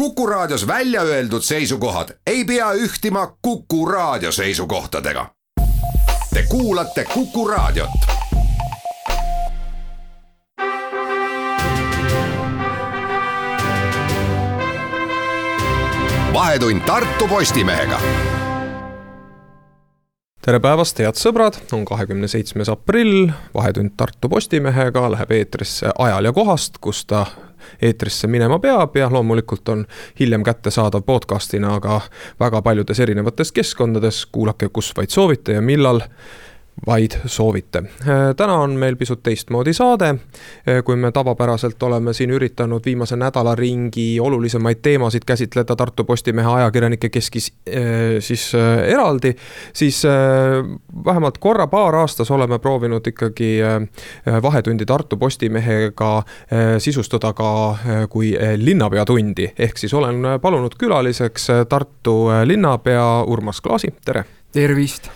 Kuku Raadios välja öeldud seisukohad ei pea ühtima Kuku Raadio seisukohtadega. Te kuulate Kuku Raadiot. vahetund Tartu Postimehega tere päevast, head sõbrad, on kahekümne seitsmes aprill, Vahetund Tartu Postimehega läheb eetrisse ajal ja kohast, kus ta eetrisse minema peab ja loomulikult on hiljem kättesaadav podcast'ina, aga väga paljudes erinevates keskkondades, kuulake, kus vaid soovite ja millal vaid soovite. täna on meil pisut teistmoodi saade, kui me tavapäraselt oleme siin üritanud viimase nädala ringi olulisemaid teemasid käsitleda Tartu Postimehe ajakirjanike keskis siis eraldi, siis vähemalt korra-paar aastas oleme proovinud ikkagi Vahetundi Tartu Postimehega sisustada ka kui linnapeatundi, ehk siis olen palunud külaliseks Tartu linnapea Urmas Klaasi, tere! tervist!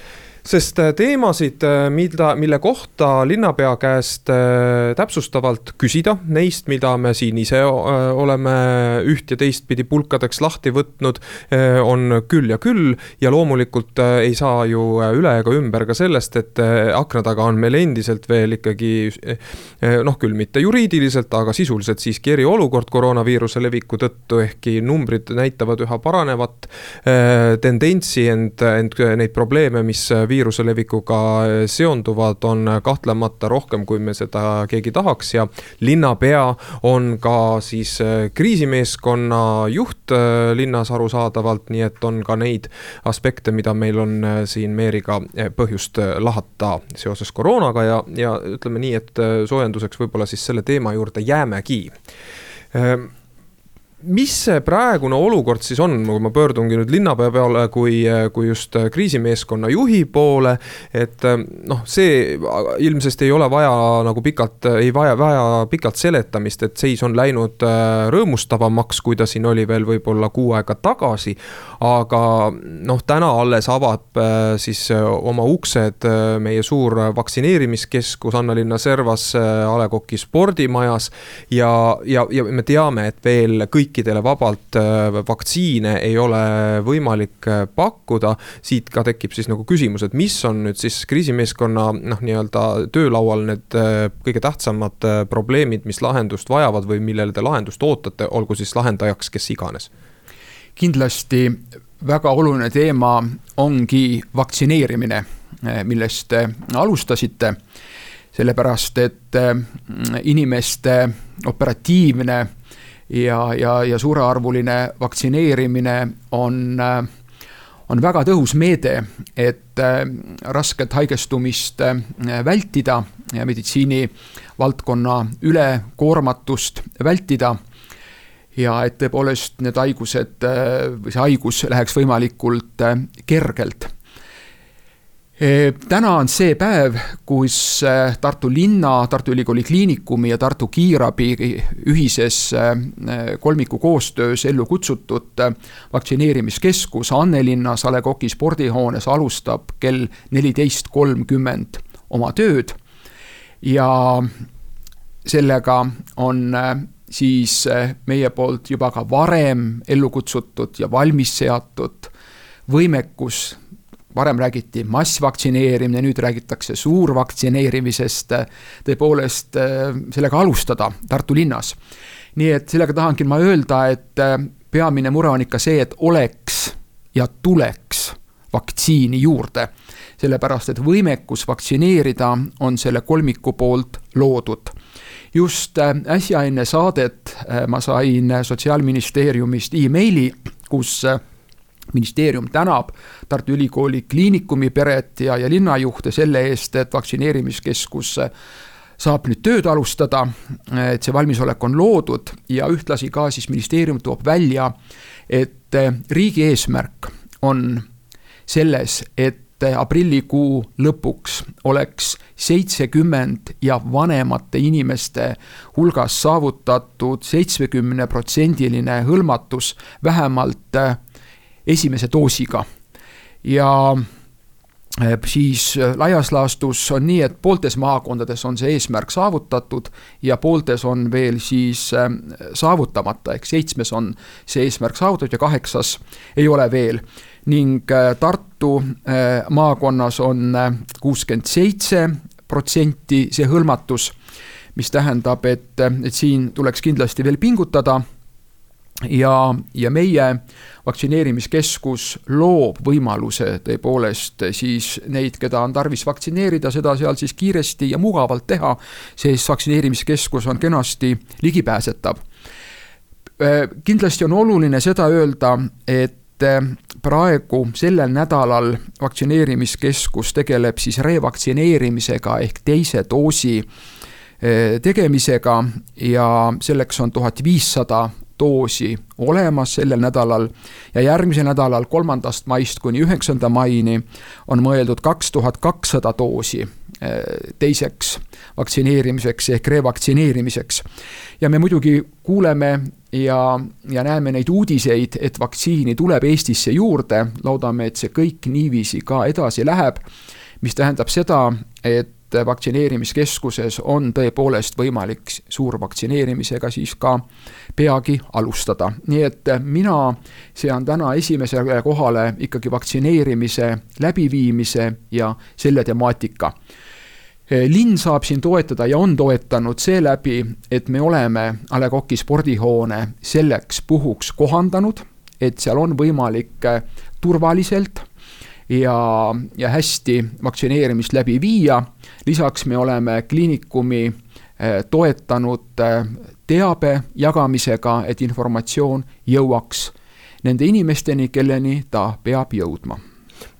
Sest äh, teemasid, äh, mida, mille kohta linnapea käest äh, täpsustavalt küsida, neist, mida me siin ise oleme üht ja teistpidi pulkadeks lahti võtnud, on küll ja küll. ja loomulikult ei saa ju üle ega ümber ka sellest, et akna taga on meil endiselt veel ikkagi noh, küll mitte juriidiliselt, aga sisuliselt siiski eriolukord koroonaviiruse leviku tõttu, ehkki numbrid näitavad üha paranevat tendentsi, ent, ent neid probleeme, mis viiruse levikuga seonduvad, on kahtlemata rohkem, kui me seda keegi tahaks. Ja linnapea on ka siis äh, kriisimeeskonna juht äh, linnas arusaadavalt, nii et on ka neid aspekte, mida meil on äh, siin Meeriga põhjust lahata seoses koroonaga. Ja, ja ütleme nii, et soojenduseks võib-olla siis selle teema juurde jäämegi mis see praegune olukord siis on, kui ma pöördungi nüüd linnapea peale kui, kui just kriisimeeskonna juhi poole. et noh, see ilmsesti ei ole vaja nagu pikalt, ei vaja, vaja pikalt seletamist, et seis on läinud äh, rõõmustavamaks, kui ta siin oli veel võib-olla kuu aega tagasi. aga noh, täna alles avab äh, siis äh, oma uksed meie suur vaktsineerimiskeskus Annalinna servas A Le Coq'i spordimajas. ja, ja, ja me teame, et veel kõik kõikidele vabalt äh, vaktsiine ei ole võimalik äh, pakkuda. siit ka tekib siis nagu küsimus, et mis on nüüd siis kriisimeeskonna noh, nii-öelda töölaual need äh, kõige tähtsamad probleemid, mis lahendust vajavad või millele te lahendust ootate, olgu siis lahendajaks kes iganes? kindlasti väga oluline teema ongi vaktsineerimine, millest te alustasite sellepärast, et inimeste operatiivne ja, ja, ja suurearvuline vaktsineerimine on, on väga tõhus meede, et äh, rasket haigestumist äh, vältida ja meditsiinivaldkonna ülekoormatust vältida. Ja et tõepoolest need haigused äh, või see haigus läheks võimalikult kergelt täna on see päev, kus äh, Tartu linna, Tartu Ülikooli Kliinikumi ja Tartu Kiirabi ühises äh, kolmiku koostöös ellu kutsutud äh, vaktsineerimiskeskus Annelinnas A Le Coq'i spordihoones alustab kell neliteist kolmkümmend oma tööd. ja sellega on siis meie poolt juba ka varem ellu kutsutud ja valmis seatud võimekus varem räägiti massvaktsineerimine, nüüd räägitakse suurvaktsineerimisest, tõepoolest äh, sellega alustada Tartu linnas. nii et sellega tahangi ma öelda, et äh, peamine mure on ikka see, et oleks ja tuleks vaktsiini juurde. sellepärast, et võimekus vaktsineerida on selle kolmiku poolt loodud just äh, äsja enne saadet ma sain Sotsiaalministeeriumist emaili, kus ministeerium tänab Tartu Ülikooli Kliinikumi peret ja, ja linnajuhte selle eest, et vaktsineerimiskeskus saab nüüd tööd alustada, et see valmisolek on loodud ja ühtlasi ka siis ministeerium toob välja, et riigi eesmärk on selles, et aprillikuu lõpuks oleks seitsekümmend ja vanemate inimeste hulgas saavutatud seitsmekümneprotsendiline hõlmatus vähemalt esimese doosiga. ja siis laias laastus on nii, et pooltes maakondades on see eesmärk saavutatud ja pooltes on veel siis saavutamata, ehk seitsmes on see eesmärk saavutatud ja kaheksas ei ole veel. ning Tartu maakonnas on kuuskümmend seitse protsenti see hõlmatus, mis tähendab, et, et siin tuleks kindlasti veel pingutada ja, ja meie vaktsineerimiskeskus loob võimaluse tõepoolest siis neid, keda on tarvis vaktsineerida, seda seal siis kiiresti ja mugavalt teha, sest vaktsineerimiskeskus on kenasti ligipääsetav. kindlasti on oluline seda öelda, et praegu sellel nädalal vaktsineerimiskeskus tegeleb siis revaktsineerimisega ehk teise doosi eh, tegemisega ja selleks on tuhat viissada doosi olemas sellel nädalal ja järgmisel nädalal, kolmandast maist kuni üheksanda maini on mõeldud kaks tuhat kakssada doosi eh, teiseks vaktsineerimiseks ehk revaktsineerimiseks. ja me muidugi kuuleme ja, ja näeme neid uudiseid, et vaktsiini tuleb Eestisse juurde, loodame, et see kõik niiviisi ka edasi läheb, mis tähendab seda, et vaktsineerimiskeskuses on tõepoolest võimalik suurvaktsineerimisega siis ka peagi alustada. nii et mina sean täna esimesele kohale ikkagi vaktsineerimise läbiviimise ja selle temaatika linn saab siin toetada ja on toetanud seeläbi, et me oleme A Le Coq'i spordihoone selleks puhuks kohandanud, et seal on võimalik turvaliselt ja, ja hästi vaktsineerimist läbi viia. lisaks me oleme kliinikumi eh, toetanud eh, teabe jagamisega, et informatsioon jõuaks nende inimesteni, kelleni ta peab jõudma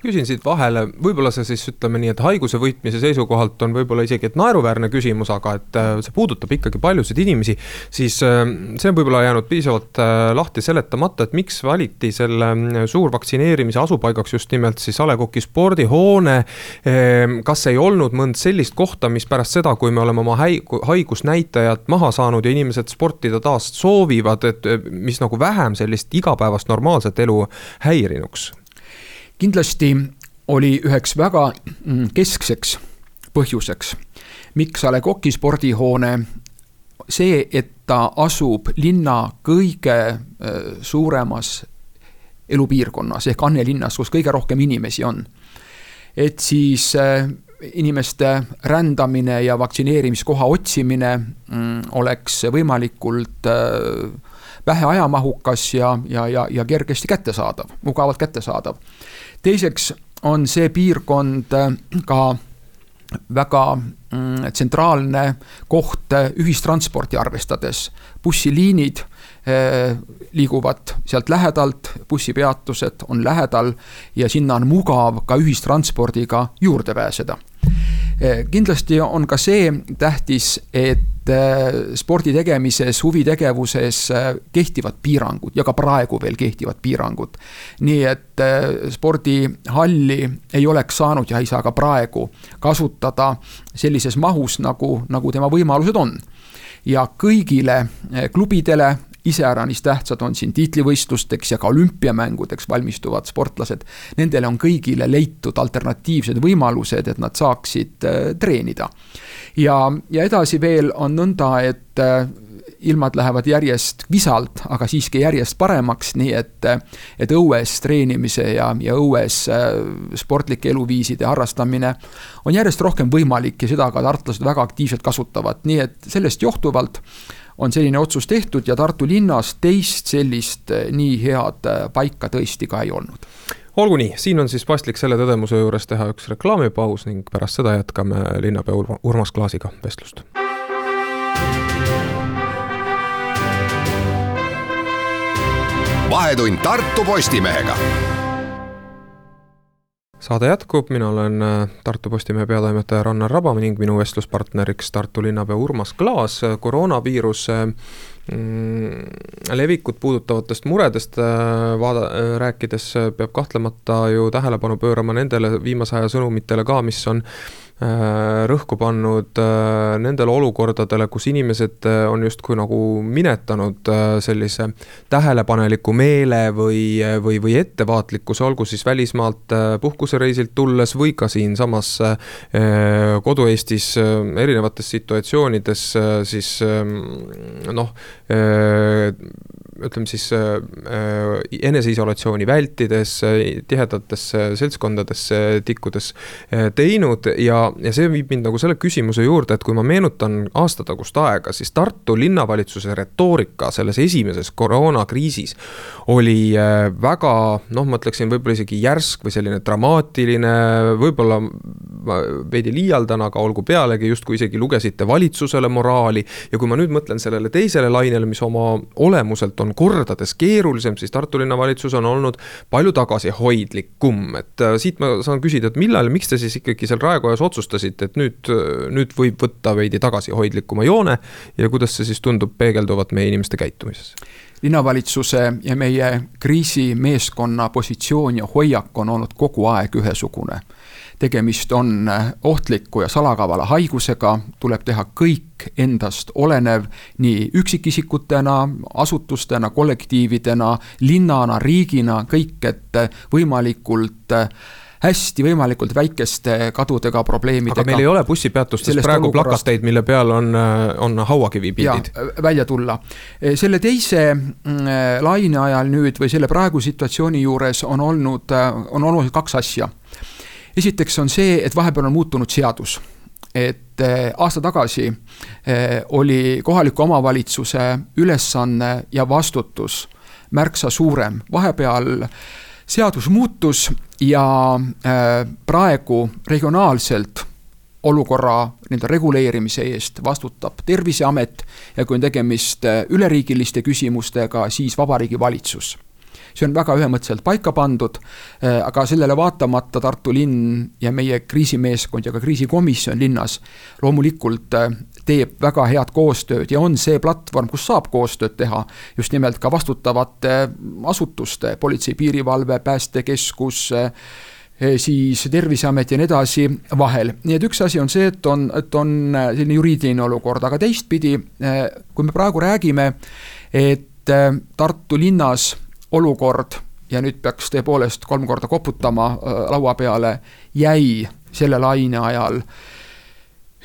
küsin siit vahele, võib-olla see siis ütleme nii, et haiguse võitmise seisukohalt on võib-olla isegi, et naeruväärne küsimus, aga et äh, see puudutab ikkagi paljusid inimesi. siis äh, see on võib-olla jäänud piisavalt äh, lahti seletamata, et miks valiti selle suurvaktsineerimise asupaigaks just nimelt siis A Le Coq'i spordihoone. Ähm, kas ei olnud mõnd sellist kohta, mis pärast seda, kui me oleme oma haigusnäitajad maha saanud ja inimesed sportida taas soovivad, et mis nagu vähem sellist igapäevast normaalset elu häirinuks kindlasti oli üheks väga mm, keskseks põhjuseks, miks A Le Coq'i spordihoone see, et ta asub linna kõige äh, suuremas elupiirkonnas ehk Anne linnas, kus kõige rohkem inimesi on. et siis äh, inimeste rändamine ja vaktsineerimiskoha otsimine mm, oleks võimalikult äh, vähe ajamahukas ja, ja, ja, ja kergesti kättesaadav, mugavalt kättesaadav teiseks on see piirkond äh, ka väga mm, tsentraalne koht äh, ühistransporti arvestades. bussiliinid äh, liiguvad sealt lähedalt, bussipeatused on lähedal ja sinna on mugav ka ühistranspordiga juurde pääseda. kindlasti on ka see tähtis, et Äh, spordi tegemises, huvitegevuses äh, kehtivad piirangud ja ka praegu veel kehtivad piirangud. nii et äh, spordihalli ei oleks saanud ja ei saa ka praegu kasutada sellises mahus, nagu, nagu tema võimalused on. ja kõigile klubidele iseäranis tähtsad on siin tiitlivõistlusteks ja ka olümpiamängudeks valmistuvad sportlased. Nendele on kõigile leitud alternatiivsed võimalused, et nad saaksid treenida ja, ja edasi veel on nõnda, et äh, ilmad lähevad järjest visalt, aga siiski järjest paremaks, nii et, et õues treenimise ja, ja õues äh, sportlike eluviiside harrastamine on järjest rohkem võimalik ja seda ka tartlased väga aktiivselt kasutavad, nii et sellest johtuvalt on selline otsus tehtud ja Tartu linnas teist sellist äh, nii head paika tõesti ka ei olnud olgu nii, siin on siis paslik selle tõdemuse juures teha üks reklaamipaus ning pärast seda jätkame linnapea Urmas Klaasiga vestlust. vahetund Tartu Postimehega saade jätkub, mina olen äh, Tartu Postimehe peatoimetaja Rannar Raba ning minu vestluspartneriks Tartu linnapea Urmas Klaas, koroonaviiruse levikut puudutavatest muredest äh, vaada-, äh, rääkides peab kahtlemata ju tähelepanu pöörama nendele viimase aja sõnumitele ka, mis on rõhku pannud nendele olukordadele, kus inimesed on justkui nagu minetanud sellise tähelepaneliku meele või, või, või ettevaatlikkuse, olgu siis välismaalt puhkusereisilt tulles või ka siinsamas kodu-Eestis erinevates situatsioonides siis noh ütleme siis äh, äh, eneseisolatsiooni vältides, tihedatesse seltskondadesse tikkudes äh, teinud ja, ja see viib mind nagu selle küsimuse juurde, et kui ma meenutan aastatagust aega, siis Tartu linnavalitsuse retoorika selles esimeses koroonakriisis oli väga noh, ma ütleksin võib-olla isegi järsk või selline dramaatiline, võib-olla ma veidi liialdan, aga olgu pealegi, justkui isegi lugesite valitsusele moraali. Ja kui ma nüüd mõtlen sellele teisele lainele, mis oma olemuselt on kordades keerulisem, siis Tartu linnavalitsus on olnud palju tagasihoidlikum, et äh, siit ma saan küsida, et millal, miks te siis ikkagi seal Raekojas otsustasite, et nüüd, nüüd võib võtta veidi tagasihoidlikuma joone ja kuidas see siis tundub peegelduvat meie inimeste käitumises? linnavalitsuse ja meie kriisimeeskonna positsioon ja hoiak on olnud kogu aeg ühesugune tegemist on äh, ohtliku ja salakavala haigusega, tuleb teha kõik endast olenev nii üksikisikutena, asutustena, kollektiividena, linnana, riigina, kõik, et äh, võimalikult äh, hästi võimalikult väikeste kadudega, probleemidega. aga meil ei ole bussipeatustes praegu plakateid, mille peal on, on hauakivipildid. välja tulla. selle teise mm, laine ajal nüüd või selle praegu situatsiooni juures on olnud, on oluliselt kaks asja esiteks on see, et vahepeal on muutunud seadus. Et eh, aasta tagasi eh, oli kohaliku omavalitsuse ülesanne ja vastutus märksa suurem, vahepeal seadus muutus ja eh, praegu regionaalselt olukorra nii-öelda reguleerimise eest vastutab Terviseamet ja kui on tegemist üleriigiliste küsimustega, siis Vabariigi Valitsus see on väga ühemõtteliselt paika pandud, äh, aga sellele vaatamata Tartu linn ja meie kriisimeeskond ja ka kriisikomisjon linnas loomulikult äh, teeb väga head koostööd ja on see platvorm, kus saab koostööd teha just nimelt ka vastutavate asutuste, politsei, piirivalve, päästekeskus äh, siis Terviseamet ja nii edasi vahel. nii et üks asi on see, et on, et on selline juriidiline olukord, aga teistpidi, kui me praegu räägime, et Tartu linnas olukord ja nüüd peaks tõepoolest kolm korda koputama äh, laua peale, jäi selle laine ajal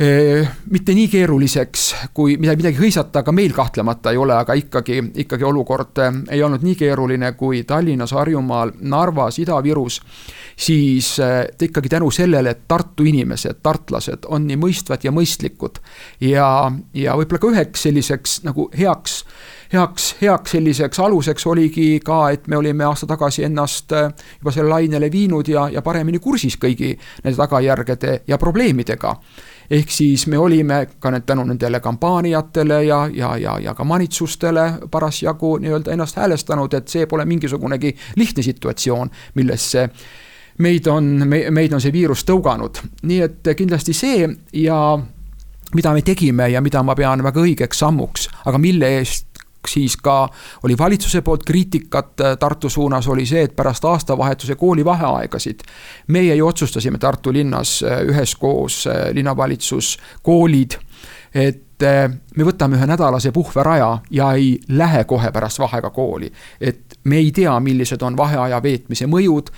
äh, mitte nii keeruliseks, kui midagi, midagi hõisata, aga meil kahtlemata ei ole, aga ikkagi, ikkagi olukord äh, ei olnud nii keeruline kui Tallinnas, Harjumaal, Narvas, Ida-Virus. siis ikkagi tänu sellele, et Tartu inimesed, tartlased on nii mõistvad ja mõistlikud ja, ja võib-olla ka üheks selliseks nagu heaks heaks, heaks selliseks aluseks oligi ka, et me olime aasta tagasi ennast äh, juba selle lainele viinud ja, ja paremini kursis kõigi nende tagajärgede ja probleemidega. Ehk siis me olime ka need tänu nendele kampaaniatele ja, ja, ja, ja ka manitsustele parasjagu nii-öelda ennast häälestanud, et see pole mingisugunegi lihtne situatsioon, millesse meid on me,, meid on see viirus tõuganud, nii et kindlasti see ja mida me tegime ja mida ma pean väga õigeks sammuks, aga mille eest siis ka oli valitsuse poolt kriitikat äh, Tartu suunas, oli see, et pärast aastavahetuse koolivaheaegasid meie ju otsustasime Tartu linnas äh, üheskoos, äh, linnavalitsus, koolid, et me võtame ühe nädalase puhveraja ja ei lähe kohe pärast vaheaega kooli. et me ei tea, millised on vaheaja veetmise mõjud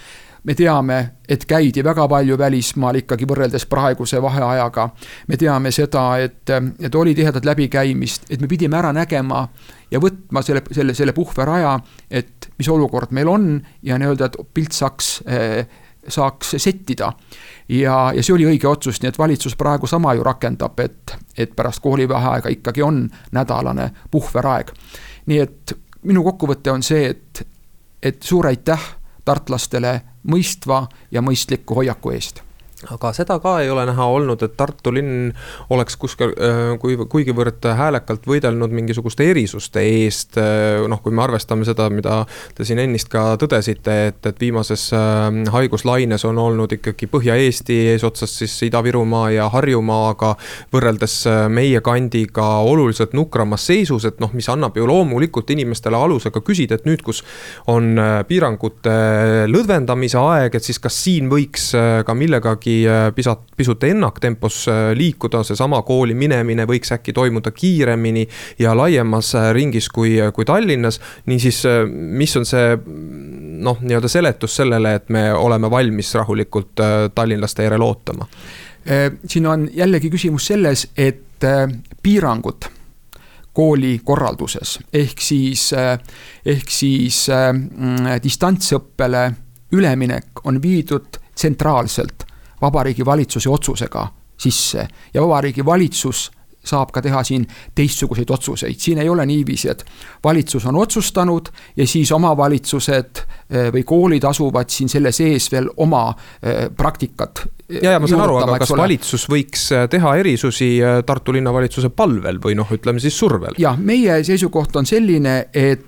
me teame, et käidi väga palju välismaal ikkagi võrreldes praeguse vaheajaga. me teame seda, et, et oli tihedat läbikäimist, et me pidime ära nägema ja võtma selle, selle, selle puhveraja, et mis olukord meil on ja nii-öelda, et pilt saaks saaks settida. ja, ja see oli õige otsus, nii et valitsus praegu sama ju rakendab, et, et pärast koolivaheaega ikkagi on nädalane puhveraeg. nii et minu kokkuvõte on see, et, et suur aitäh tartlastele mõistva ja mõistliku hoiaku eest aga seda ka ei ole näha olnud, et Tartu linn oleks kuskil, äh, kui, kuigivõrd häälekalt võidelnud mingisuguste erisuste eest. Äh, noh, kui me arvestame seda, mida te siin ennist ka tõdesite, et, et viimases äh, haiguslaines on olnud ikkagi Põhja-Eesti eesotsas siis Ida-Virumaa ja Harjumaaga. võrreldes meie kandiga oluliselt nukramas seisus, et noh, mis annab ju loomulikult inimestele aluse ka küsida, et nüüd, kus on piirangute lõdvendamise aeg, et siis kas siin võiks ka millegagi ikkagi pisat, pisut ennaktempos liikuda, seesama kooli minemine võiks äkki toimuda kiiremini ja laiemas ringis kui, kui Tallinnas. niisiis, mis on see noh, nii-öelda seletus sellele, et me oleme valmis rahulikult tallinlaste järel ootama? siin on jällegi küsimus selles, et piirangud koolikorralduses ehk siis, ehk siis äh, distantsõppele üleminek on viidud tsentraalselt Vabariigi Valitsuse otsusega sisse ja Vabariigi Valitsus saab ka teha siin teistsuguseid otsuseid, siin ei ole niiviisi, et valitsus on otsustanud ja siis omavalitsused eh, või koolid asuvad siin selle sees veel oma eh, praktikat. ja, ja ma saan aru, aga kas ole. valitsus võiks eh, teha erisusi Tartu linnavalitsuse palvel või noh, ütleme siis survel? jah, meie seisukoht on selline, et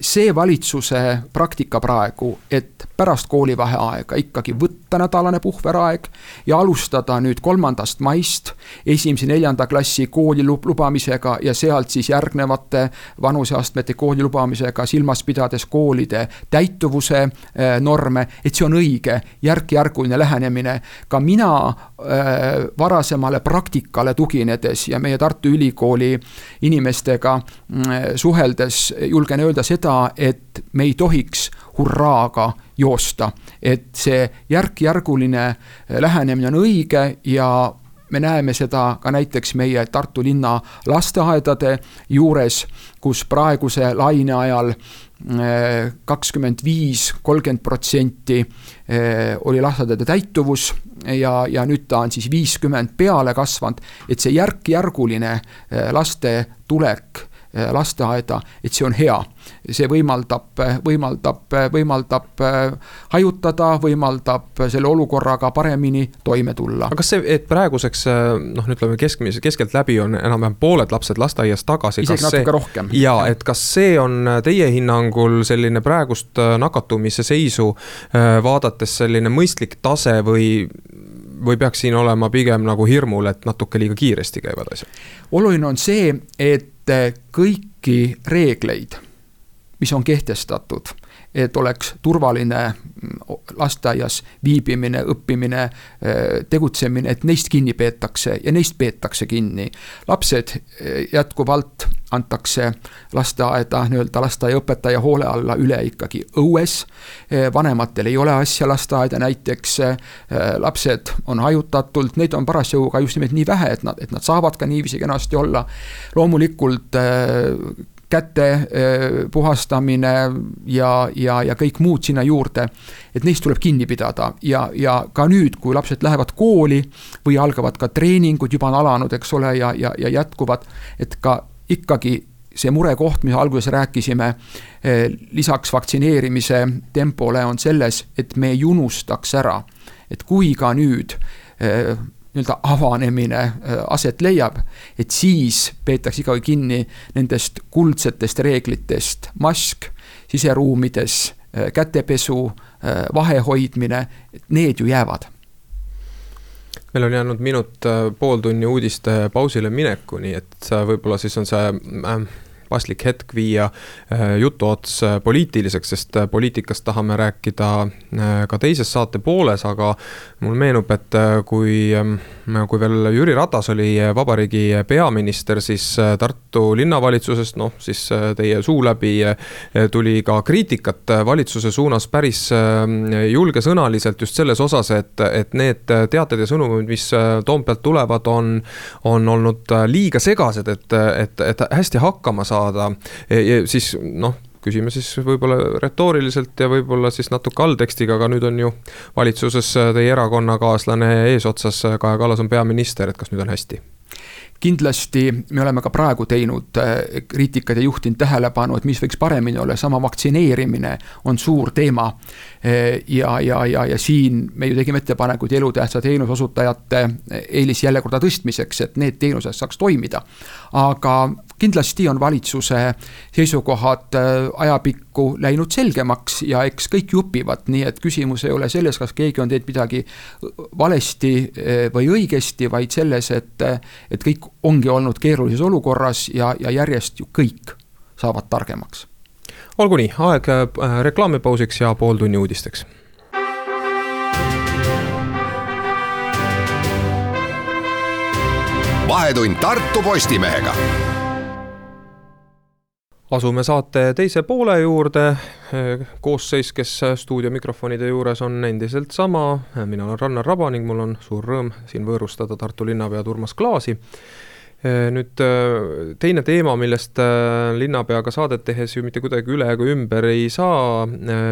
see valitsuse praktika praegu, et pärast koolivaheaega ikkagi võtta nädalane puhveraeg ja alustada nüüd kolmandast maist esimese, neljanda klassi kooli lubamisega ja sealt siis järgnevate vanuseastmete kooli lubamisega, silmas pidades koolide täituvuse äh, norme, et see on õige, järk-järguline lähenemine. ka mina äh, varasemale praktikale tuginedes ja meie Tartu Ülikooli inimestega äh, suheldes julgen öelda seda, et me ei tohiks hurraaga joosta. et see järk-järguline lähenemine on õige ja me näeme seda ka näiteks meie Tartu linna lasteaedade juures, kus praeguse laine ajal eh, kakskümmend viis, kolmkümmend protsenti eh, oli lasteaedade täituvus ja, ja nüüd ta on siis viiskümmend peale kasvanud, et see järk-järguline eh, laste tulek lasteaeda, et see on hea. See võimaldab, võimaldab, võimaldab äh, hajutada, võimaldab selle olukorraga paremini toime tulla. aga kas see, et praeguseks äh, noh, ütleme keskmise, keskeltläbi on enam-vähem pooled lapsed lasteaias tagasi. isegi natuke see, rohkem. ja et kas see on teie hinnangul selline praegust nakatumise seisu vaadates selline mõistlik tase või või peaks siin olema pigem nagu hirmul, et natuke liiga kiiresti käivad asjad? oluline on see, et kõiki reegleid, mis on kehtestatud, et oleks turvaline lasteaias viibimine, õppimine, tegutsemine, et neist kinni peetakse ja neist peetakse kinni. lapsed jätkuvalt antakse lasteaeda, nii-öelda lasteaiaõpetaja hoole alla üle ikkagi õues. vanematel ei ole asja lasteaeda, näiteks lapsed on hajutatult, neid on parasjagu ka just nimelt nii vähe, et nad, et nad saavad ka niiviisi kenasti olla. loomulikult käte puhastamine ja, ja, ja kõik muud sinna juurde. et neist tuleb kinni pidada ja, ja ka nüüd, kui lapsed lähevad kooli või algavad ka treeningud, juba on alanud, eks ole, ja, ja, ja jätkuvad, et ka ikkagi see murekoht, mis alguses rääkisime, lisaks vaktsineerimise tempole on selles, et me ei unustaks ära, et kui ka nüüd nii-öelda avanemine äh, aset leiab, et siis peetakse ikkagi kinni nendest kuldsetest reeglitest, mask siseruumides, äh, kätepesu, äh, vahe hoidmine, need ju jäävad. Meil on jäänud minut pool tunni uudiste pausile minekuni, et võib-olla siis on see paslik hetk viia äh, jutuots äh, poliitiliseks, sest äh, poliitikast tahame rääkida ka teises saate pooles, aga mulle meenub, et kui, ähm, kui veel Jüri Ratas oli vabariigi peaminister, siis Tartu linnavalitsusest, noh siis teie suu läbi tuli ka kriitikat valitsuse suunas päris julgesõnaliselt just selles osas, et, et need teated ja sõnumid, mis Toompealt tulevad, on, on olnud liiga segased, et, et, et hästi hakkama saada saada. siis noh küsime siis võib-olla retooriliselt ja võib-olla siis natuke alltekstiga, aga nüüd on ju valitsuses teie erakonnakaaslane eesotsas, Kaja Kallas on peaminister, et kas nüüd on hästi? kindlasti me oleme ka praegu teinud äh, kriitikat ja juhtinud tähelepanu, et mis võiks paremini olla, sama vaktsineerimine on suur teema. Äh, ja, ja, ja, ja siin me ju tegime ettepanekuid elutähtsa teenuse osutajate eelisjärjekorda tõstmiseks, et need teenused saaks toimida. aga kindlasti on valitsuse seisukohad äh, ajapikku läinud selgemaks ja eks kõik ju õpivad, nii et küsimus ei ole selles, kas keegi on teinud midagi valesti või õigesti, vaid selles, et, et kõik ongi olnud keerulises olukorras ja, ja järjest ju kõik saavad targemaks olgu nii, aeg äh, äh, reklaamipausiks ja pooltunni uudisteks vahetund Tartu Postimehega. asume saate teise poole juurde. Äh, koosseis, kes stuudio mikrofonide juures on endiselt sama, mina olen Rannar Raba ning mul on suur rõõm siin võõrustada Tartu linnapead Urmas Klaasi nüüd äh, teine teema, millest äh, linnapeaga saadet tehes ju mitte kuidagi üle ega ümber ei saa,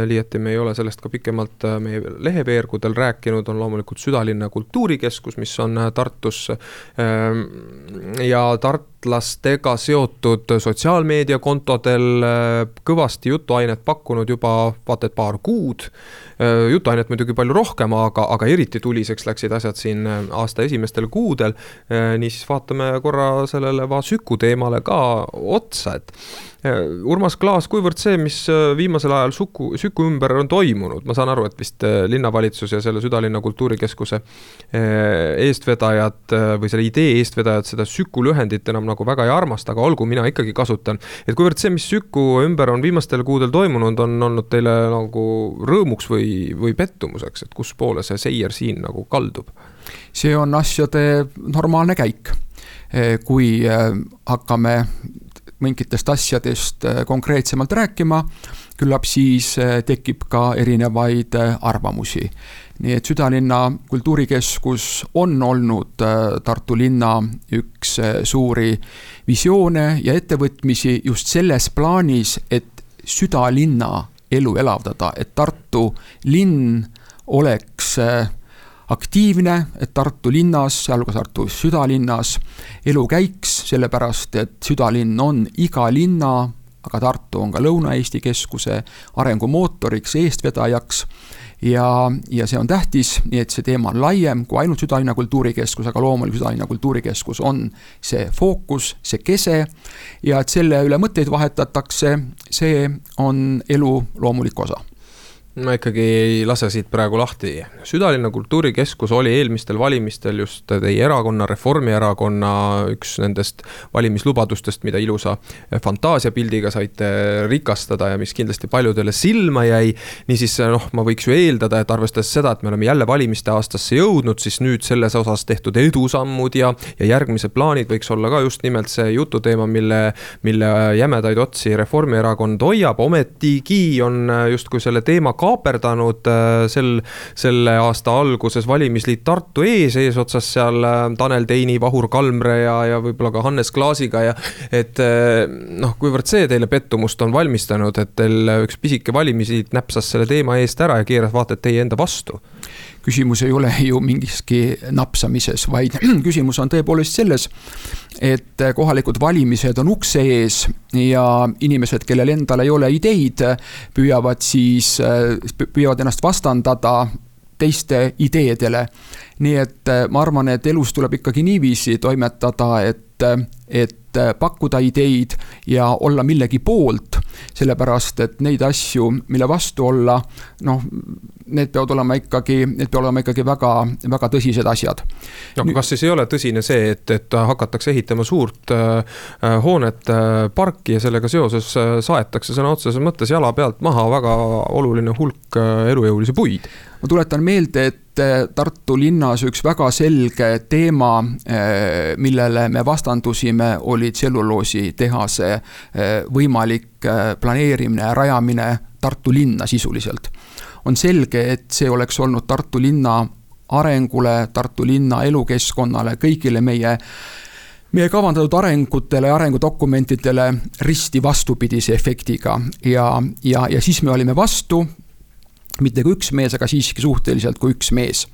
liiati me ei ole sellest ka pikemalt meie leheveergudel rääkinud, on loomulikult südalinna kultuurikeskus, mis on Tartus. Ja tartlastega seotud sotsiaalmeediakontodel kõvasti jutuainet pakkunud juba vaata et paar kuud Äh, jutuainet muidugi palju rohkem, aga, aga eriti tuliseks läksid asjad siin äh, aasta esimestel kuudel. Äh, niisiis vaatame korra sellele Vasüku teemale ka otsa, et Urmas Klaas, kuivõrd see, mis viimasel ajal Suku, Süku ümber on toimunud, ma saan aru, et vist linnavalitsus ja selle südalinna kultuurikeskuse eestvedajad või selle idee eestvedajad seda Süku lühendit enam nagu väga ei armasta, aga olgu, mina ikkagi kasutan. et kuivõrd see, mis Süku ümber on viimastel kuudel toimunud, on olnud teile nagu rõõmuks või või, pettumuseks, et kus poole see seier siin nagu kaldub? see on asjade normaalne käik. Kui hakkame mingitest asjadest eh, konkreetsemalt rääkima, küllap siis tekib ka erinevaid arvamusi. nii et südalinna kultuurikeskus on olnud Tartu linna üks suuri visioone ja ettevõtmisi just selles plaanis, et südalinna elu elavdada, et Tartu linn oleks äh, aktiivne, et Tartu linnas, sealhulgas Tartu südalinnas, elu käiks, sellepärast et südalinn on iga linna, aga Tartu on ka Lõuna-Eesti keskuse arengumootoriks, eestvedajaks ja, ja see on tähtis, nii et see teema on laiem kui ainult Südalinna kultuurikeskus, aga loomulikult Südalinna kultuurikeskus on see fookus, see kese. ja et selle üle mõtteid vahetatakse, see on elu loomulik osa ma ikkagi ei lase siit praegu lahti. südalinna kultuurikeskus oli eelmistel valimistel just teie erakonna, Reformierakonna üks nendest valimislubadustest, mida ilusa fantaasiapildiga saite rikastada ja mis kindlasti paljudele silma jäi. niisiis noh, ma võiks ju eeldada, et arvestades seda, et me oleme jälle valimiste aastasse jõudnud, siis nüüd selles osas tehtud edusammud ja, ja järgmised plaanid võiks olla ka just nimelt see jututeema, mille, mille jämedaid otsi Reformierakond hoiab, ometigi on justkui selle teema kaaperdanud äh, sel, selle aasta alguses valimisliit Tartu ees, eesotsas seal äh, Tanel Teini, Vahur Kalmre ja, ja võib-olla ka Hannes Klaasiga ja et äh, noh, kuivõrd see teile pettumust on valmistanud, et teil üks pisike valimisliit näpsas selle teema eest ära ja keeras vaata et teie enda vastu küsimus ei ole ju mingiski napsamises, vaid küsimus on tõepoolest selles, et kohalikud valimised on ukse ees ja inimesed, kellel endal ei ole ideid, püüavad siis, püüavad ennast vastandada teiste ideedele. nii et ma arvan, et elus tuleb ikkagi niiviisi toimetada, et, et pakkuda ideid ja olla millegi poolt sellepärast et neid asju, mille vastu olla, noh, need peavad olema ikkagi, need peavad olema ikkagi väga, väga tõsised asjad. no aga kas siis ei ole tõsine see, et, et hakatakse ehitama suurt äh, hoonet äh, parki ja sellega seoses äh, saetakse sõna otseses mõttes jala pealt maha väga oluline hulk äh, elujõulisi puid? Ma tuletan meelde, et äh, Tartu linnas üks väga selge teema, äh, millele me vastandusime, oli tselluloositehase võimalik planeerimine ja rajamine Tartu linna sisuliselt. On selge, et see oleks olnud Tartu linna arengule, Tartu linna elukeskkonnale, kõigile meie meie kavandatud arengutele arengudokumentidele risti vastupidise efektiga. Ja, ja, ja siis me olime vastu, mitte kui üks mees, aga siiski suhteliselt kui üks mees.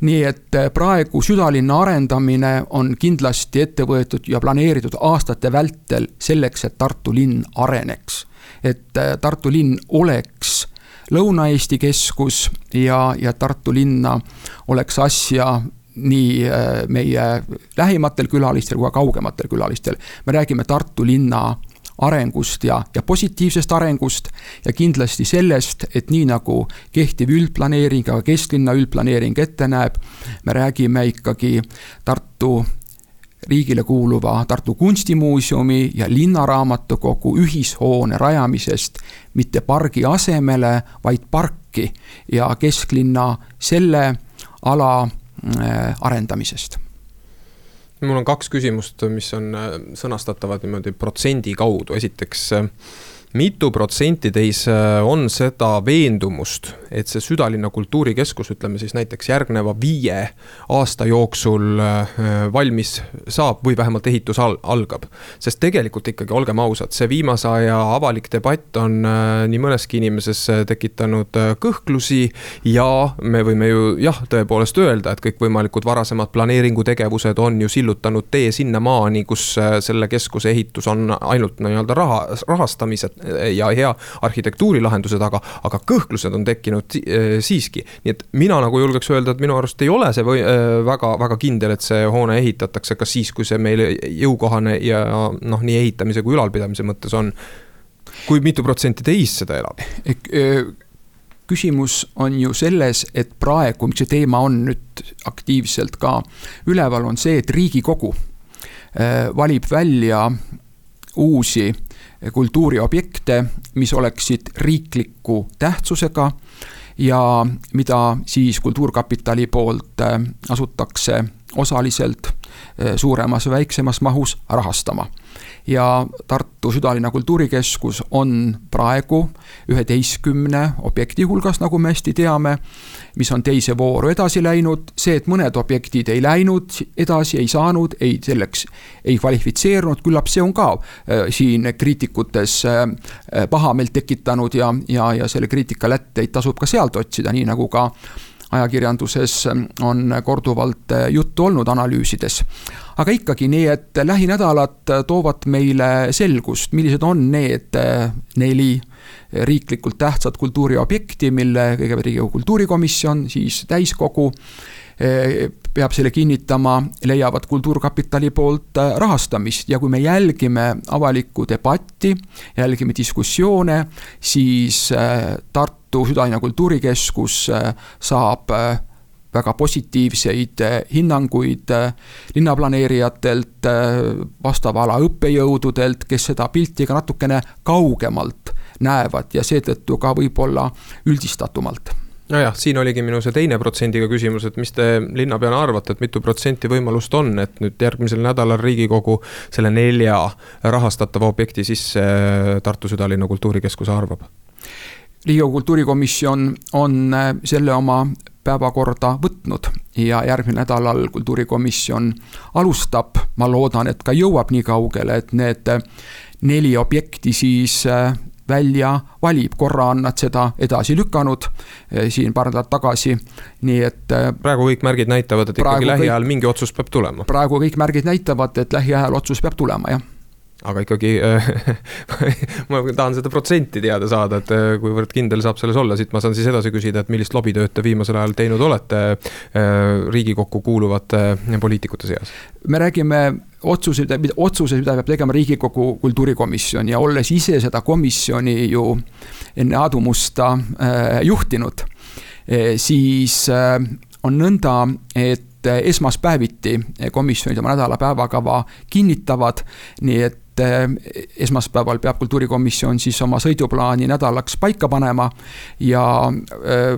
nii et praegu südalinna arendamine on kindlasti ette võetud ja planeeritud aastate vältel selleks, et Tartu linn areneks. et Tartu linn oleks Lõuna-Eesti keskus ja, ja Tartu linna oleks asja nii äh, meie lähimatel külalistel kui ka kaugematel külalistel. me räägime Tartu linna arengust ja, ja positiivsest arengust ja kindlasti sellest, et nii nagu kehtiv üldplaneering, aga kesklinna üldplaneering ette näeb, me räägime ikkagi Tartu riigile kuuluva Tartu Kunstimuuseumi ja Linnaraamatukogu ühishoone rajamisest mitte pargi asemele, vaid parki ja kesklinna selle ala äh, arendamisest mul on kaks küsimust, mis on sõnastatavad niimoodi protsendi kaudu, esiteks mitu protsenti teis äh, on seda veendumust, et see südalinna kultuurikeskus, ütleme siis näiteks järgneva viie aasta jooksul äh, valmis saab või vähemalt ehitus al algab. sest tegelikult ikkagi, olgem ausad, see viimase aja avalik debatt on äh, nii mõneski inimeses tekitanud kõhklusi ja me võime ju jah, tõepoolest öelda, et kõikvõimalikud varasemad planeeringutegevused on ju sillutanud tee sinnamaani, kus selle keskuse ehitus on ainult nii-öelda raha, rahastamise ja hea arhitektuurilahenduse taga, aga kõhklused on tekkinud eh, siiski. nii et mina nagu julgeks öelda, et minu arust ei ole see või eh, väga, väga kindel, et see hoone ehitatakse ka siis, kui see meile jõukohane ja noh, nii ehitamise kui ülalpidamise mõttes on. kui mitu protsenti teist seda elab? Eh, küsimus on ju selles, et praegu, miks see teema on nüüd aktiivselt ka üleval, on see, et Riigikogu valib välja uusi kultuuriobjekte, mis oleksid riikliku tähtsusega ja mida siis Kultuurkapitali poolt äh, asutakse osaliselt suuremas või väiksemas mahus rahastama. Ja Tartu südalinna kultuurikeskus on praegu üheteistkümne objekti hulgas, nagu me hästi teame, mis on teise vooru edasi läinud, see, et mõned objektid ei läinud edasi, ei saanud, ei selleks ei kvalifitseerunud, küllap see on ka äh, siin kriitikutes äh, pahameelt tekitanud ja, ja, ja selle kriitika lätteid tasub ka sealt otsida, nii nagu ka ajakirjanduses on korduvalt äh, juttu olnud analüüsides. aga ikkagi nii, et lähinädalad toovad meile selgust, millised on need äh, neli riiklikult tähtsat kultuuriobjekti, mille kõigepealt Riigikogu kultuurikomisjon, siis täiskogu äh, peab selle kinnitama, leiavad Kultuurkapitali poolt rahastamist. Ja kui me jälgime avalikku debatti, jälgime diskussioone, siis Tartu Tartu Südalinna Kultuurikeskus saab väga positiivseid hinnanguid linnaplaneerijatelt, vastava ala õppejõududelt, kes seda pilti ka natukene kaugemalt näevad ja seetõttu ka võib-olla üldistatumalt nojah, siin oligi minu see teine protsendiga küsimus, et mis te linnapeana arvate, et mitu protsenti võimalust on, et nüüd järgmisel nädalal Riigikogu selle nelja rahastatava objekti sisse Tartu südalinna kultuurikeskuse arvab? riigikogu kultuurikomisjon on äh, selle oma päevakorda võtnud ja järgmisel nädalal kultuurikomisjon alustab, ma loodan, et ka jõuab nii kaugele, et need äh, neli objekti siis äh, välja valib, korra on nad seda edasi lükanud siin paar nädalat tagasi, nii et. praegu kõik märgid näitavad, et ikkagi lähiajal mingi otsus peab tulema. praegu kõik märgid näitavad, et lähiajal otsus peab tulema, jah aga ikkagi ma tahan seda protsenti teada saada, et äh, kuivõrd kindel saab selles olla, siit ma saan siis edasi küsida, et millist lobitööd te viimasel ajal teinud olete äh, Riigikokku kuuluvate äh, poliitikute seas? me räägime otsuseid, otsuseid, mida peab tegema Riigikogu kultuurikomisjon ja olles ise seda komisjoni ju enne Aadu Musta äh, juhtinud äh,, siis äh, on nõnda, et esmaspäeviti komisjonid oma nädala päevakava kinnitavad, nii et et eh, esmaspäeval peab kultuurikomisjon siis oma sõiduplaani nädalaks paika panema. ja eh,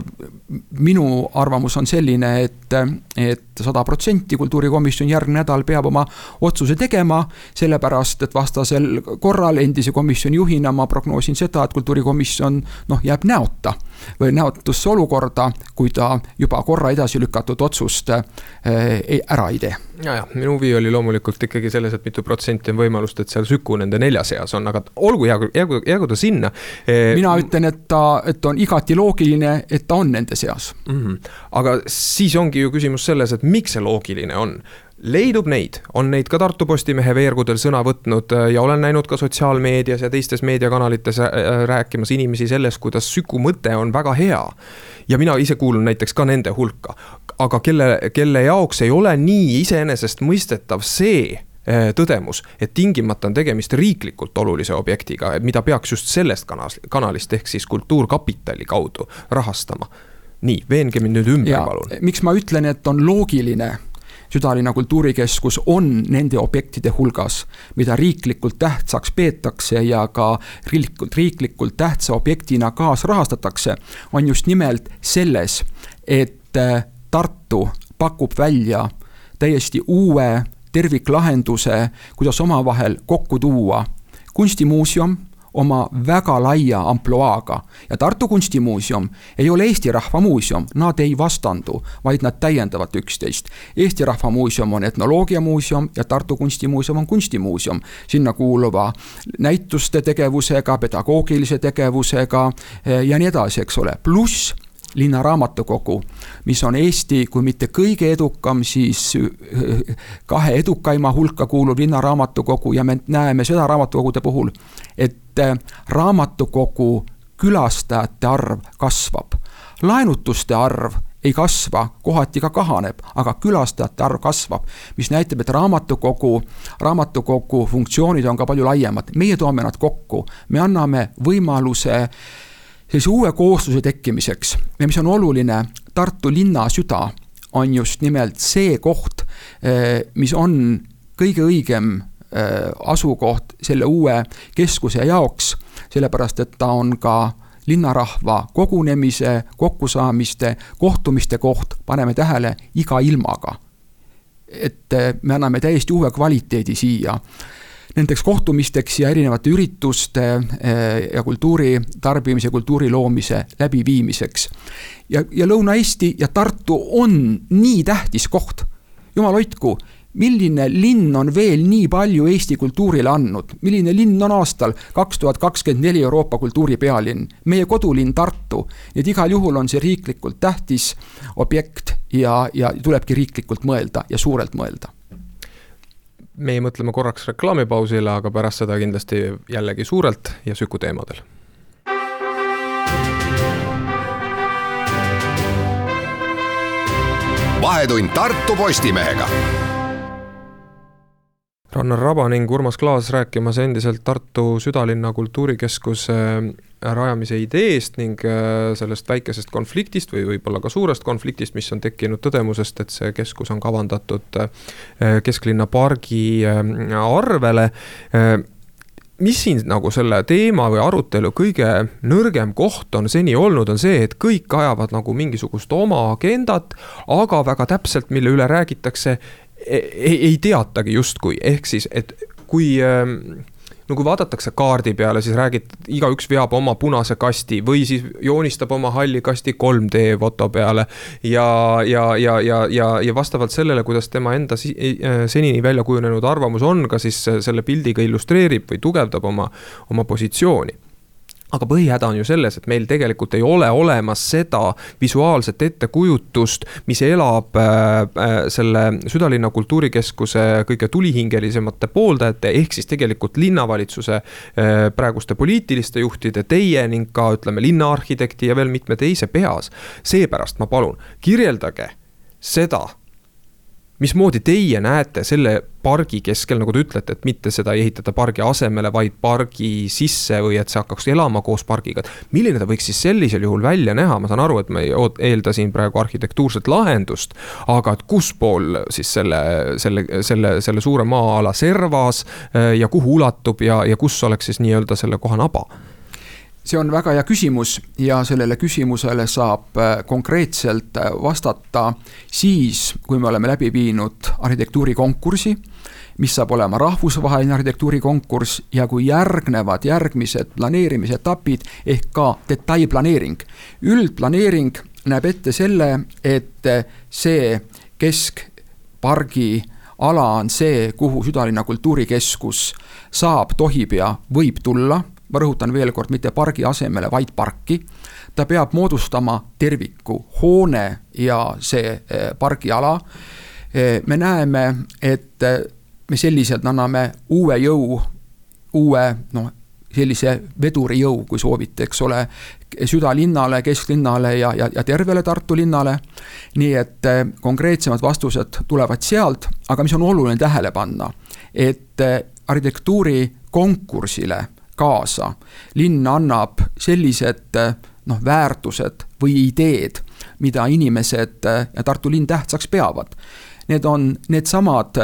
minu arvamus on selline, et, et sada protsenti kultuurikomisjon järgmine nädal peab oma otsuse tegema. sellepärast, et vastasel korral endise komisjoni juhina ma prognoosin seda, et kultuurikomisjon noh, jääb näota või näotusse olukorda, kui ta juba korra edasi lükatud otsust äh, ära ei tee ja, jah, minu huvi oli loomulikult ikkagi selles, et mitu protsenti on võimalust, et seal Süku nende nelja seas on, aga olgu, jäägu, jäägu, jäägu ta sinna e. mina ütlen, et ta, et on igati loogiline, et ta on nende seas mm. -hmm. aga siis ongi ju küsimus selles, et miks see loogiline on leidub neid, on neid ka Tartu Postimehe veergudel sõna võtnud äh, ja olen näinud ka sotsiaalmeedias ja teistes meediakanalites äh, rääkimas inimesi sellest, kuidas Süku mõte on väga hea. ja mina ise kuulun näiteks ka nende hulka aga kelle, kelle jaoks ei ole nii iseenesestmõistetav see tõdemus, et tingimata on tegemist riiklikult olulise objektiga, mida peaks just sellest kanalist, kanalist ehk siis Kultuurkapitali kaudu rahastama. Nii, veenge mind nüüd ümber, palun. miks ma ütlen, et on loogiline südalinna kultuurikeskus on nende objektide hulgas, mida riiklikult tähtsaks peetakse ja ka riiklikult, riiklikult tähtsa objektina kaasrahastatakse, on just nimelt selles, et eh, Tartu pakub välja täiesti uue terviklahenduse, kuidas omavahel kokku tuua kunstimuuseum oma väga laia ampluaaga. Ja Tartu Kunstimuuseum ei ole Eesti Rahva Muuseum, nad ei vastandu, vaid nad täiendavad üksteist. Eesti Rahva Muuseum on etnoloogiamuuseum ja Tartu Kunstimuuseum on kunstimuuseum, sinna kuuluva näituste tegevusega, pedagoogilise tegevusega eh, ja nii edasi, eks ole, pluss linnaraamatukogu, mis on Eesti, kui mitte kõige edukam, siis äh, kahe edukaima hulka kuuluv linnaraamatukogu ja me näeme seda raamatukogude puhul, et äh, raamatukogu külastajate arv kasvab. laenutuste arv ei kasva, kohati ka kahaneb, aga külastajate arv kasvab, mis näitab, et raamatukogu, raamatukogu funktsioonid on ka palju laiemad, meie toome nad kokku, me anname võimaluse äh, sellise uue koosluse tekkimiseks ja mis on oluline, Tartu linna süda on just nimelt see koht, eh, mis on kõige õigem eh, asukoht selle uue keskuse jaoks, sellepärast et ta on ka linnarahva kogunemise, kokkusaamiste, kohtumiste koht, paneme tähele, iga ilmaga. et eh, me anname täiesti uue kvaliteedi siia nendeks kohtumisteks ja erinevate ürituste eh, ja kultuuri tarbimise, kultuuri loomise läbiviimiseks. ja, ja Lõuna-Eesti ja Tartu on nii tähtis koht, jumal hoidku milline linn on veel nii palju Eesti kultuurile andnud, milline linn on aastal kaks tuhat kakskümmend neli Euroopa kultuuripealinn, meie kodulinn Tartu. nii et igal juhul on see riiklikult tähtis objekt ja, ja tulebki riiklikult mõelda ja suurelt mõelda meie mõtleme korraks reklaamipausile, aga pärast seda kindlasti jällegi suurelt ja Süku teemadel. vahetund Tartu Postimehega Rannar Raba ning Urmas Klaas rääkimas endiselt Tartu südalinna kultuurikeskuse rajamise ideest ning äh, sellest väikesest konfliktist või võib-olla ka suurest konfliktist, mis on tekkinud tõdemusest, et see keskus on kavandatud äh, kesklinna pargi äh, arvele. Mis siin nagu selle teema või arutelu kõige nõrgem koht on seni olnud, on see, et kõik ajavad nagu mingisugust oma agendat, aga väga täpselt, mille üle räägitakse, ei, ei teatagi justkui, ehk siis, et kui äh, no kui vaadatakse kaardi peale, siis räägid, igaüks veab oma punase kasti või siis joonistab oma halli kasti 3D foto peale. ja, ja, ja, ja, ja, ja vastavalt sellele, kuidas tema enda äh, senini välja kujunenud arvamus on, ka siis selle pildiga illustreerib või tugevdab oma, oma positsiooni aga põhihäda on ju selles, et meil tegelikult ei ole olemas seda visuaalset ettekujutust, mis elab äh, äh, selle südalinna kultuurikeskuse kõige tulihingelisemate pooldajate, ehk siis tegelikult linnavalitsuse äh, praeguste poliitiliste juhtide, teie ning ka ütleme, linnaarhitekti ja veel mitme teise peas. seepärast ma palun, kirjeldage seda mismoodi teie näete selle pargi keskel, nagu te ütlete, et mitte seda ei ehitata pargi asemele, vaid pargi sisse või et see hakkaks elama koos pargiga. milline ta võiks siis sellisel juhul välja näha, ma saan aru, et me ei eelda siin praegu arhitektuurset lahendust. aga et kus pool siis selle, selle, selle, selle suure maa-ala servas äh, ja kuhu ulatub ja, ja kus oleks siis nii-öelda selle koha naba see on väga hea küsimus ja sellele küsimusele saab äh, konkreetselt äh, vastata siis, kui me oleme läbi viinud arhitektuurikonkursi, mis saab olema rahvusvaheline arhitektuurikonkurss ja kui järgnevad järgmised planeerimisetapid ehk ka detailplaneering. üldplaneering näeb ette selle, et äh, see keskpargi ala on see, kuhu südalinna kultuurikeskus saab, tohib ja võib tulla ma rõhutan veel kord, mitte pargi asemele, vaid parki. ta peab moodustama terviku, hoone ja see eh, pargiala. Eh, me näeme, et eh, me selliselt anname uue jõu, uue noh, sellise vedurijõu, kui soovite, eks ole, südalinnale, kesklinnale ja, ja, ja tervele Tartu linnale. nii et konkreetsemad vastused tulevad sealt, aga mis on oluline tähele panna, et arhitektuuri konkursile kaasa. linn annab sellised noh, väärtused või ideed, mida inimesed ja Tartu linn tähtsaks peavad. Need on needsamad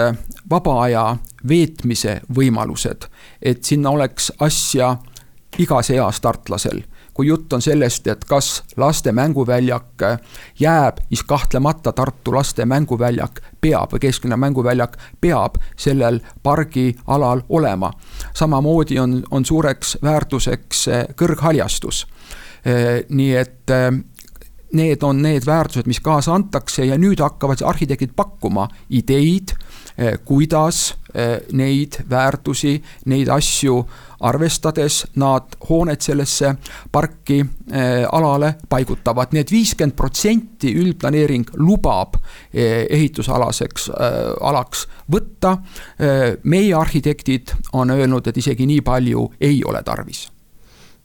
vaba aja veetmise võimalused, et sinna oleks asja igas eas tartlasel kui jutt on sellest, et kas laste mänguväljak jääb, siis kahtlemata Tartu laste mänguväljak peab või kesklinna mänguväljak peab sellel pargialal olema. samamoodi on, on suureks väärtuseks kõrghaljastus. nii et need on need väärtused, mis kaasa antakse ja nüüd hakkavad arhitektid pakkuma ideid, kuidas eh, neid väärtusi, neid asju arvestades nad hooned sellesse parki eh, alale paigutavad nii et, viiskümmend protsenti üldplaneering lubab ehitusalaseks alaks võtta. meie arhitektid on öelnud, et isegi nii palju ei ole tarvis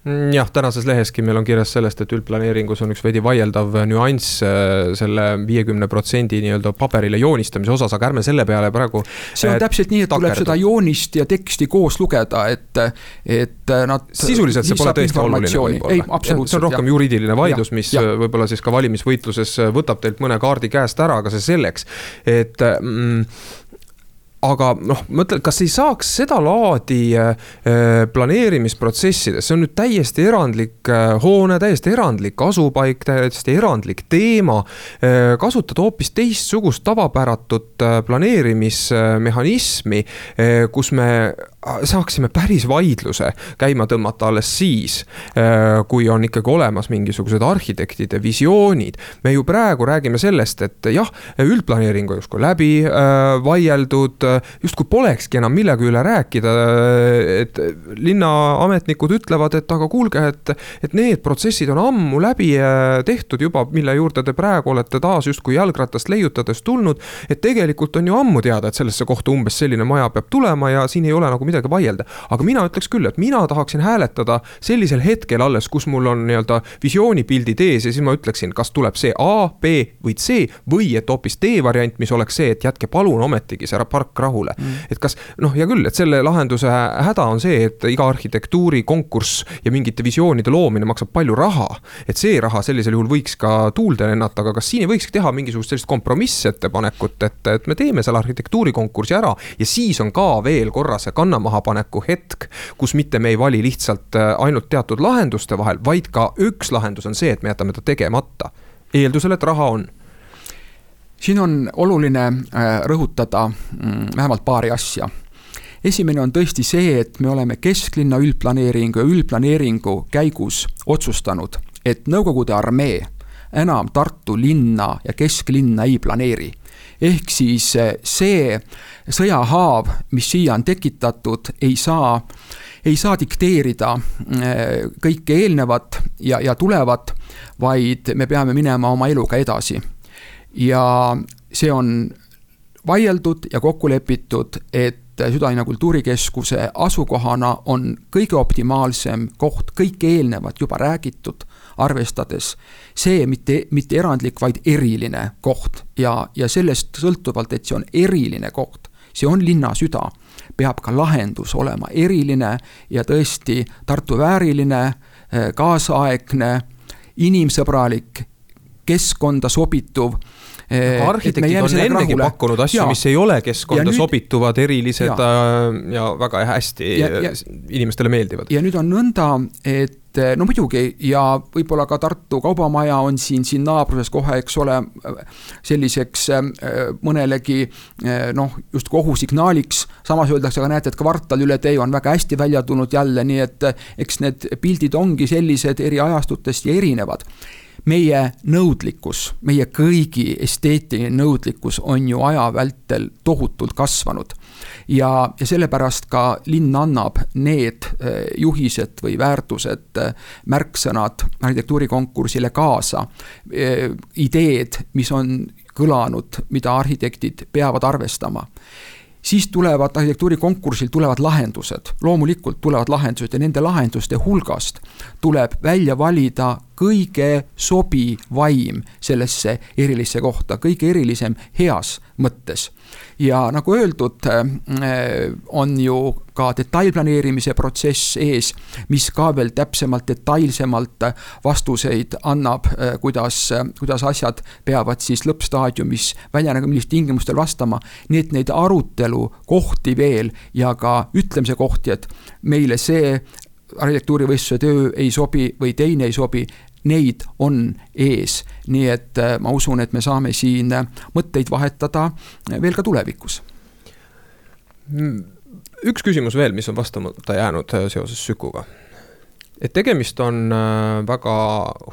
jah, tänases leheski meil on kirjas sellest, et üldplaneeringus on üks veidi vaieldav nüanss äh, selle viiekümne protsendi nii-öelda paberile joonistamise osas, aga ärme selle peale praegu. see on äh, täpselt nii, et takerdu. tuleb seda joonist ja teksti koos lugeda, et, et nad. sisuliselt see pole tõesti oluline võib-olla. see on rohkem jah. juriidiline vaidlus, mis võib-olla siis ka valimisvõitluses võtab teilt mõne kaardi käest ära, aga see selleks, et mm, aga noh, mõtle, kas ei saaks sedalaadi äh, planeerimisprotsessides, see on nüüd täiesti erandlik äh, hoone, täiesti erandlik asupaik, täiesti erandlik teema äh,. kasutada hoopis teistsugust tavapäratut äh, planeerimismehhanismi äh,, kus me saaksime päris vaidluse käima tõmmata alles siis, äh, kui on ikkagi olemas mingisugused arhitektide visioonid. me ju praegu räägime sellest, et jah, üldplaneering on justkui läbi äh, vaieldud justkui polekski enam millegi üle rääkida. et linnaametnikud ütlevad, et aga kuulge, et, et need protsessid on ammu läbi äh, tehtud juba, mille juurde te praegu olete taas justkui jalgratast leiutades tulnud. et tegelikult on ju ammu teada, et sellesse kohta umbes selline maja peab tulema ja siin ei ole nagu midagi vaielda. aga mina ütleks küll, et mina tahaksin hääletada sellisel hetkel alles, kus mul on nii-öelda visioonipildid ees ja siis ma ütleksin, kas tuleb see A, B või C või et hoopis D variant, mis oleks see, et jätke palun ometigi see park rahule mm.. et kas noh, hea küll, et selle lahenduse häda on see, et iga arhitektuurikonkurss ja mingite visioonide loomine maksab palju raha. et see raha sellisel juhul võiks ka tuulde lennata, aga kas siin ei võikski teha mingisugust sellist kompromissettepanekut, et, et me teeme selle arhitektuurikonkursi ära ja siis on ka veel korra see kannamahapaneku hetk, kus mitte me ei vali lihtsalt äh, ainult teatud lahenduste vahel, vaid ka üks lahendus on see, et me jätame ta tegemata eeldusel, et raha on siin on oluline äh, rõhutada mm, vähemalt paari asja. esimene on tõesti see, et me oleme kesklinna üldplaneeringu ja üldplaneeringu käigus otsustanud, et Nõukogude armee enam Tartu linna ja kesklinna ei planeeri. Ehk siis äh, see sõjahaav, mis siia on tekitatud, ei saa, ei saa dikteerida äh, kõike eelnevat ja, ja tulevat, vaid me peame minema oma eluga edasi. Ja see on vaieldud ja kokku lepitud, et Südalinna kultuurikeskuse asukohana on kõige optimaalsem koht, kõik eelnevat juba räägitud, arvestades see mitte, mitte erandlik, vaid eriline koht ja, ja sellest sõltuvalt, et see on eriline koht, see on linna süda, peab ka lahendus olema eriline ja tõesti Tartu vääriline, kaasaegne, inimsõbralik, keskkonda sobituv aga arhitektid on ennegi rahule. pakkunud asju, mis ei ole keskkonda nüüd, sobituvad, erilised ja, äh, ja väga hästi ja, ja, inimestele meeldivad. ja nüüd on nõnda, et äh, no muidugi ja võib-olla ka Tartu Kaubamaja on siin, siin naabruses kohe, eks ole, selliseks äh, mõnelegi noh, justkui ohusignaaliks. samas öeldakse, aga näete, et kvartal üle tee on väga hästi välja tulnud jälle, nii et eks need pildid ongi sellised eri ajastutest ja erinevad meie nõudlikkus, meie kõigi esteetiline nõudlikkus on ju aja vältel tohutult kasvanud. Ja, ja sellepärast ka linn annab need eh, juhised või väärtused, eh, märksõnad arhitektuurikonkursile kaasa. Eh, ideed, mis on kõlanud, mida arhitektid peavad arvestama siis tulevad arhitektuurikonkursil tulevad lahendused, loomulikult tulevad lahendused ja nende lahenduste hulgast tuleb välja valida kõige sobivaim sellesse erilisse kohta, kõige erilisem heas mõttes. Ja nagu öeldud, äh, on ju ka detailplaneerimise protsess ees, mis ka veel täpsemalt, detailsemalt vastuseid annab, äh, kuidas, kuidas asjad peavad siis lõppstaadiumis väljanägema, millistel tingimustel vastama. nii et neid arutelukohti veel ja ka ütlemise kohti, et meile see arhitektuurivõistluse töö ei sobi või teine ei sobi, neid on ees. nii et äh, ma usun, et me saame siin äh, mõtteid vahetada veel ka tulevikus. Mm, üks küsimus veel, mis on vastamata jäänud seoses Sükuga. et tegemist on väga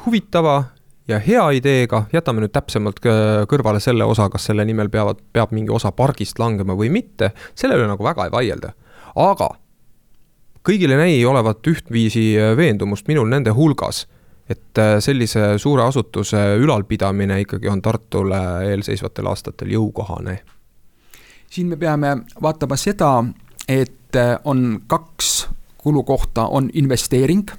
huvitava ja hea ideega, jätame nüüd täpsemalt kõrvale selle osa, kas selle nimel peavad, peab mingi osa pargist langema või mitte, selle üle nagu väga ei vaielda. aga kõigile ei näi olevat ühtviisi veendumust minul nende hulgas, et äh, sellise suure asutuse ülalpidamine ikkagi on Tartule eelseisvatel aastatel jõukohane. siin me peame vaatama seda, et äh, on kaks kulukohta, on investeering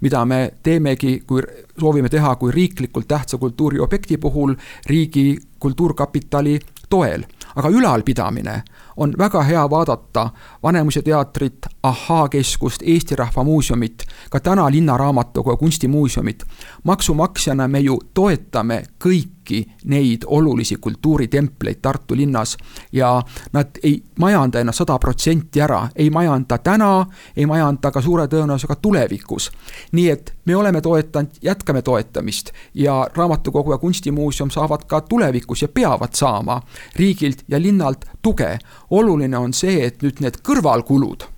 mida me teemegi, kui soovime teha kui riiklikult tähtsa kultuuriobjekti puhul riigi kultuurkapitali toel. aga ülalpidamine on väga hea vaadata Vanemuise teatrit, Ahhaa keskust, Eesti Rahva Muuseumit, ka täna Linnaraamatukogu Kunstimuuseumit. maksumaksjana me ju toetame kõiki neid olulisi kultuuritempleid Tartu linnas ja nad ei majanda ennast sada protsenti ära, ei majanda täna, ei majanda ka suure tõenäosusega tulevikus. nii et me oleme toetanud, jätkame toetamist ja Raamatukogu ja Kunstimuuseum saavad ka tulevikus ja peavad saama riigilt ja linnalt tuge. oluline on see, et nüüd need kõrvalkulud,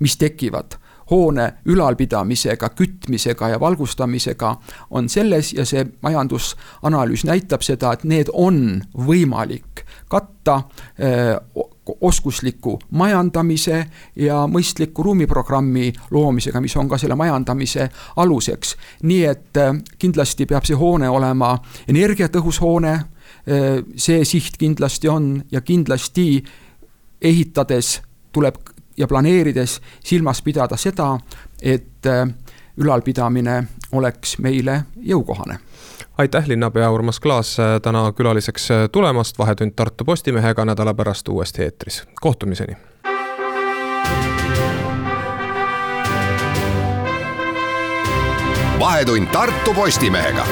mis tekivad hoone ülalpidamisega, kütmisega ja valgustamisega, on selles ja see majandusanalüüs näitab seda, et need on võimalik katta öö, oskusliku majandamise ja mõistliku ruumiprogrammi loomisega, mis on ka selle majandamise aluseks. nii et kindlasti peab see hoone olema energiatõhus hoone, see siht kindlasti on ja kindlasti ehitades tuleb ja planeerides silmas pidada seda, et ülalpidamine oleks meile jõukohane. Aitäh, linnapea Urmas Klaas, täna külaliseks tulemast, Vahetund Tartu Postimehega nädala pärast uuesti eetris, kohtumiseni. vahetund Tartu Postimehega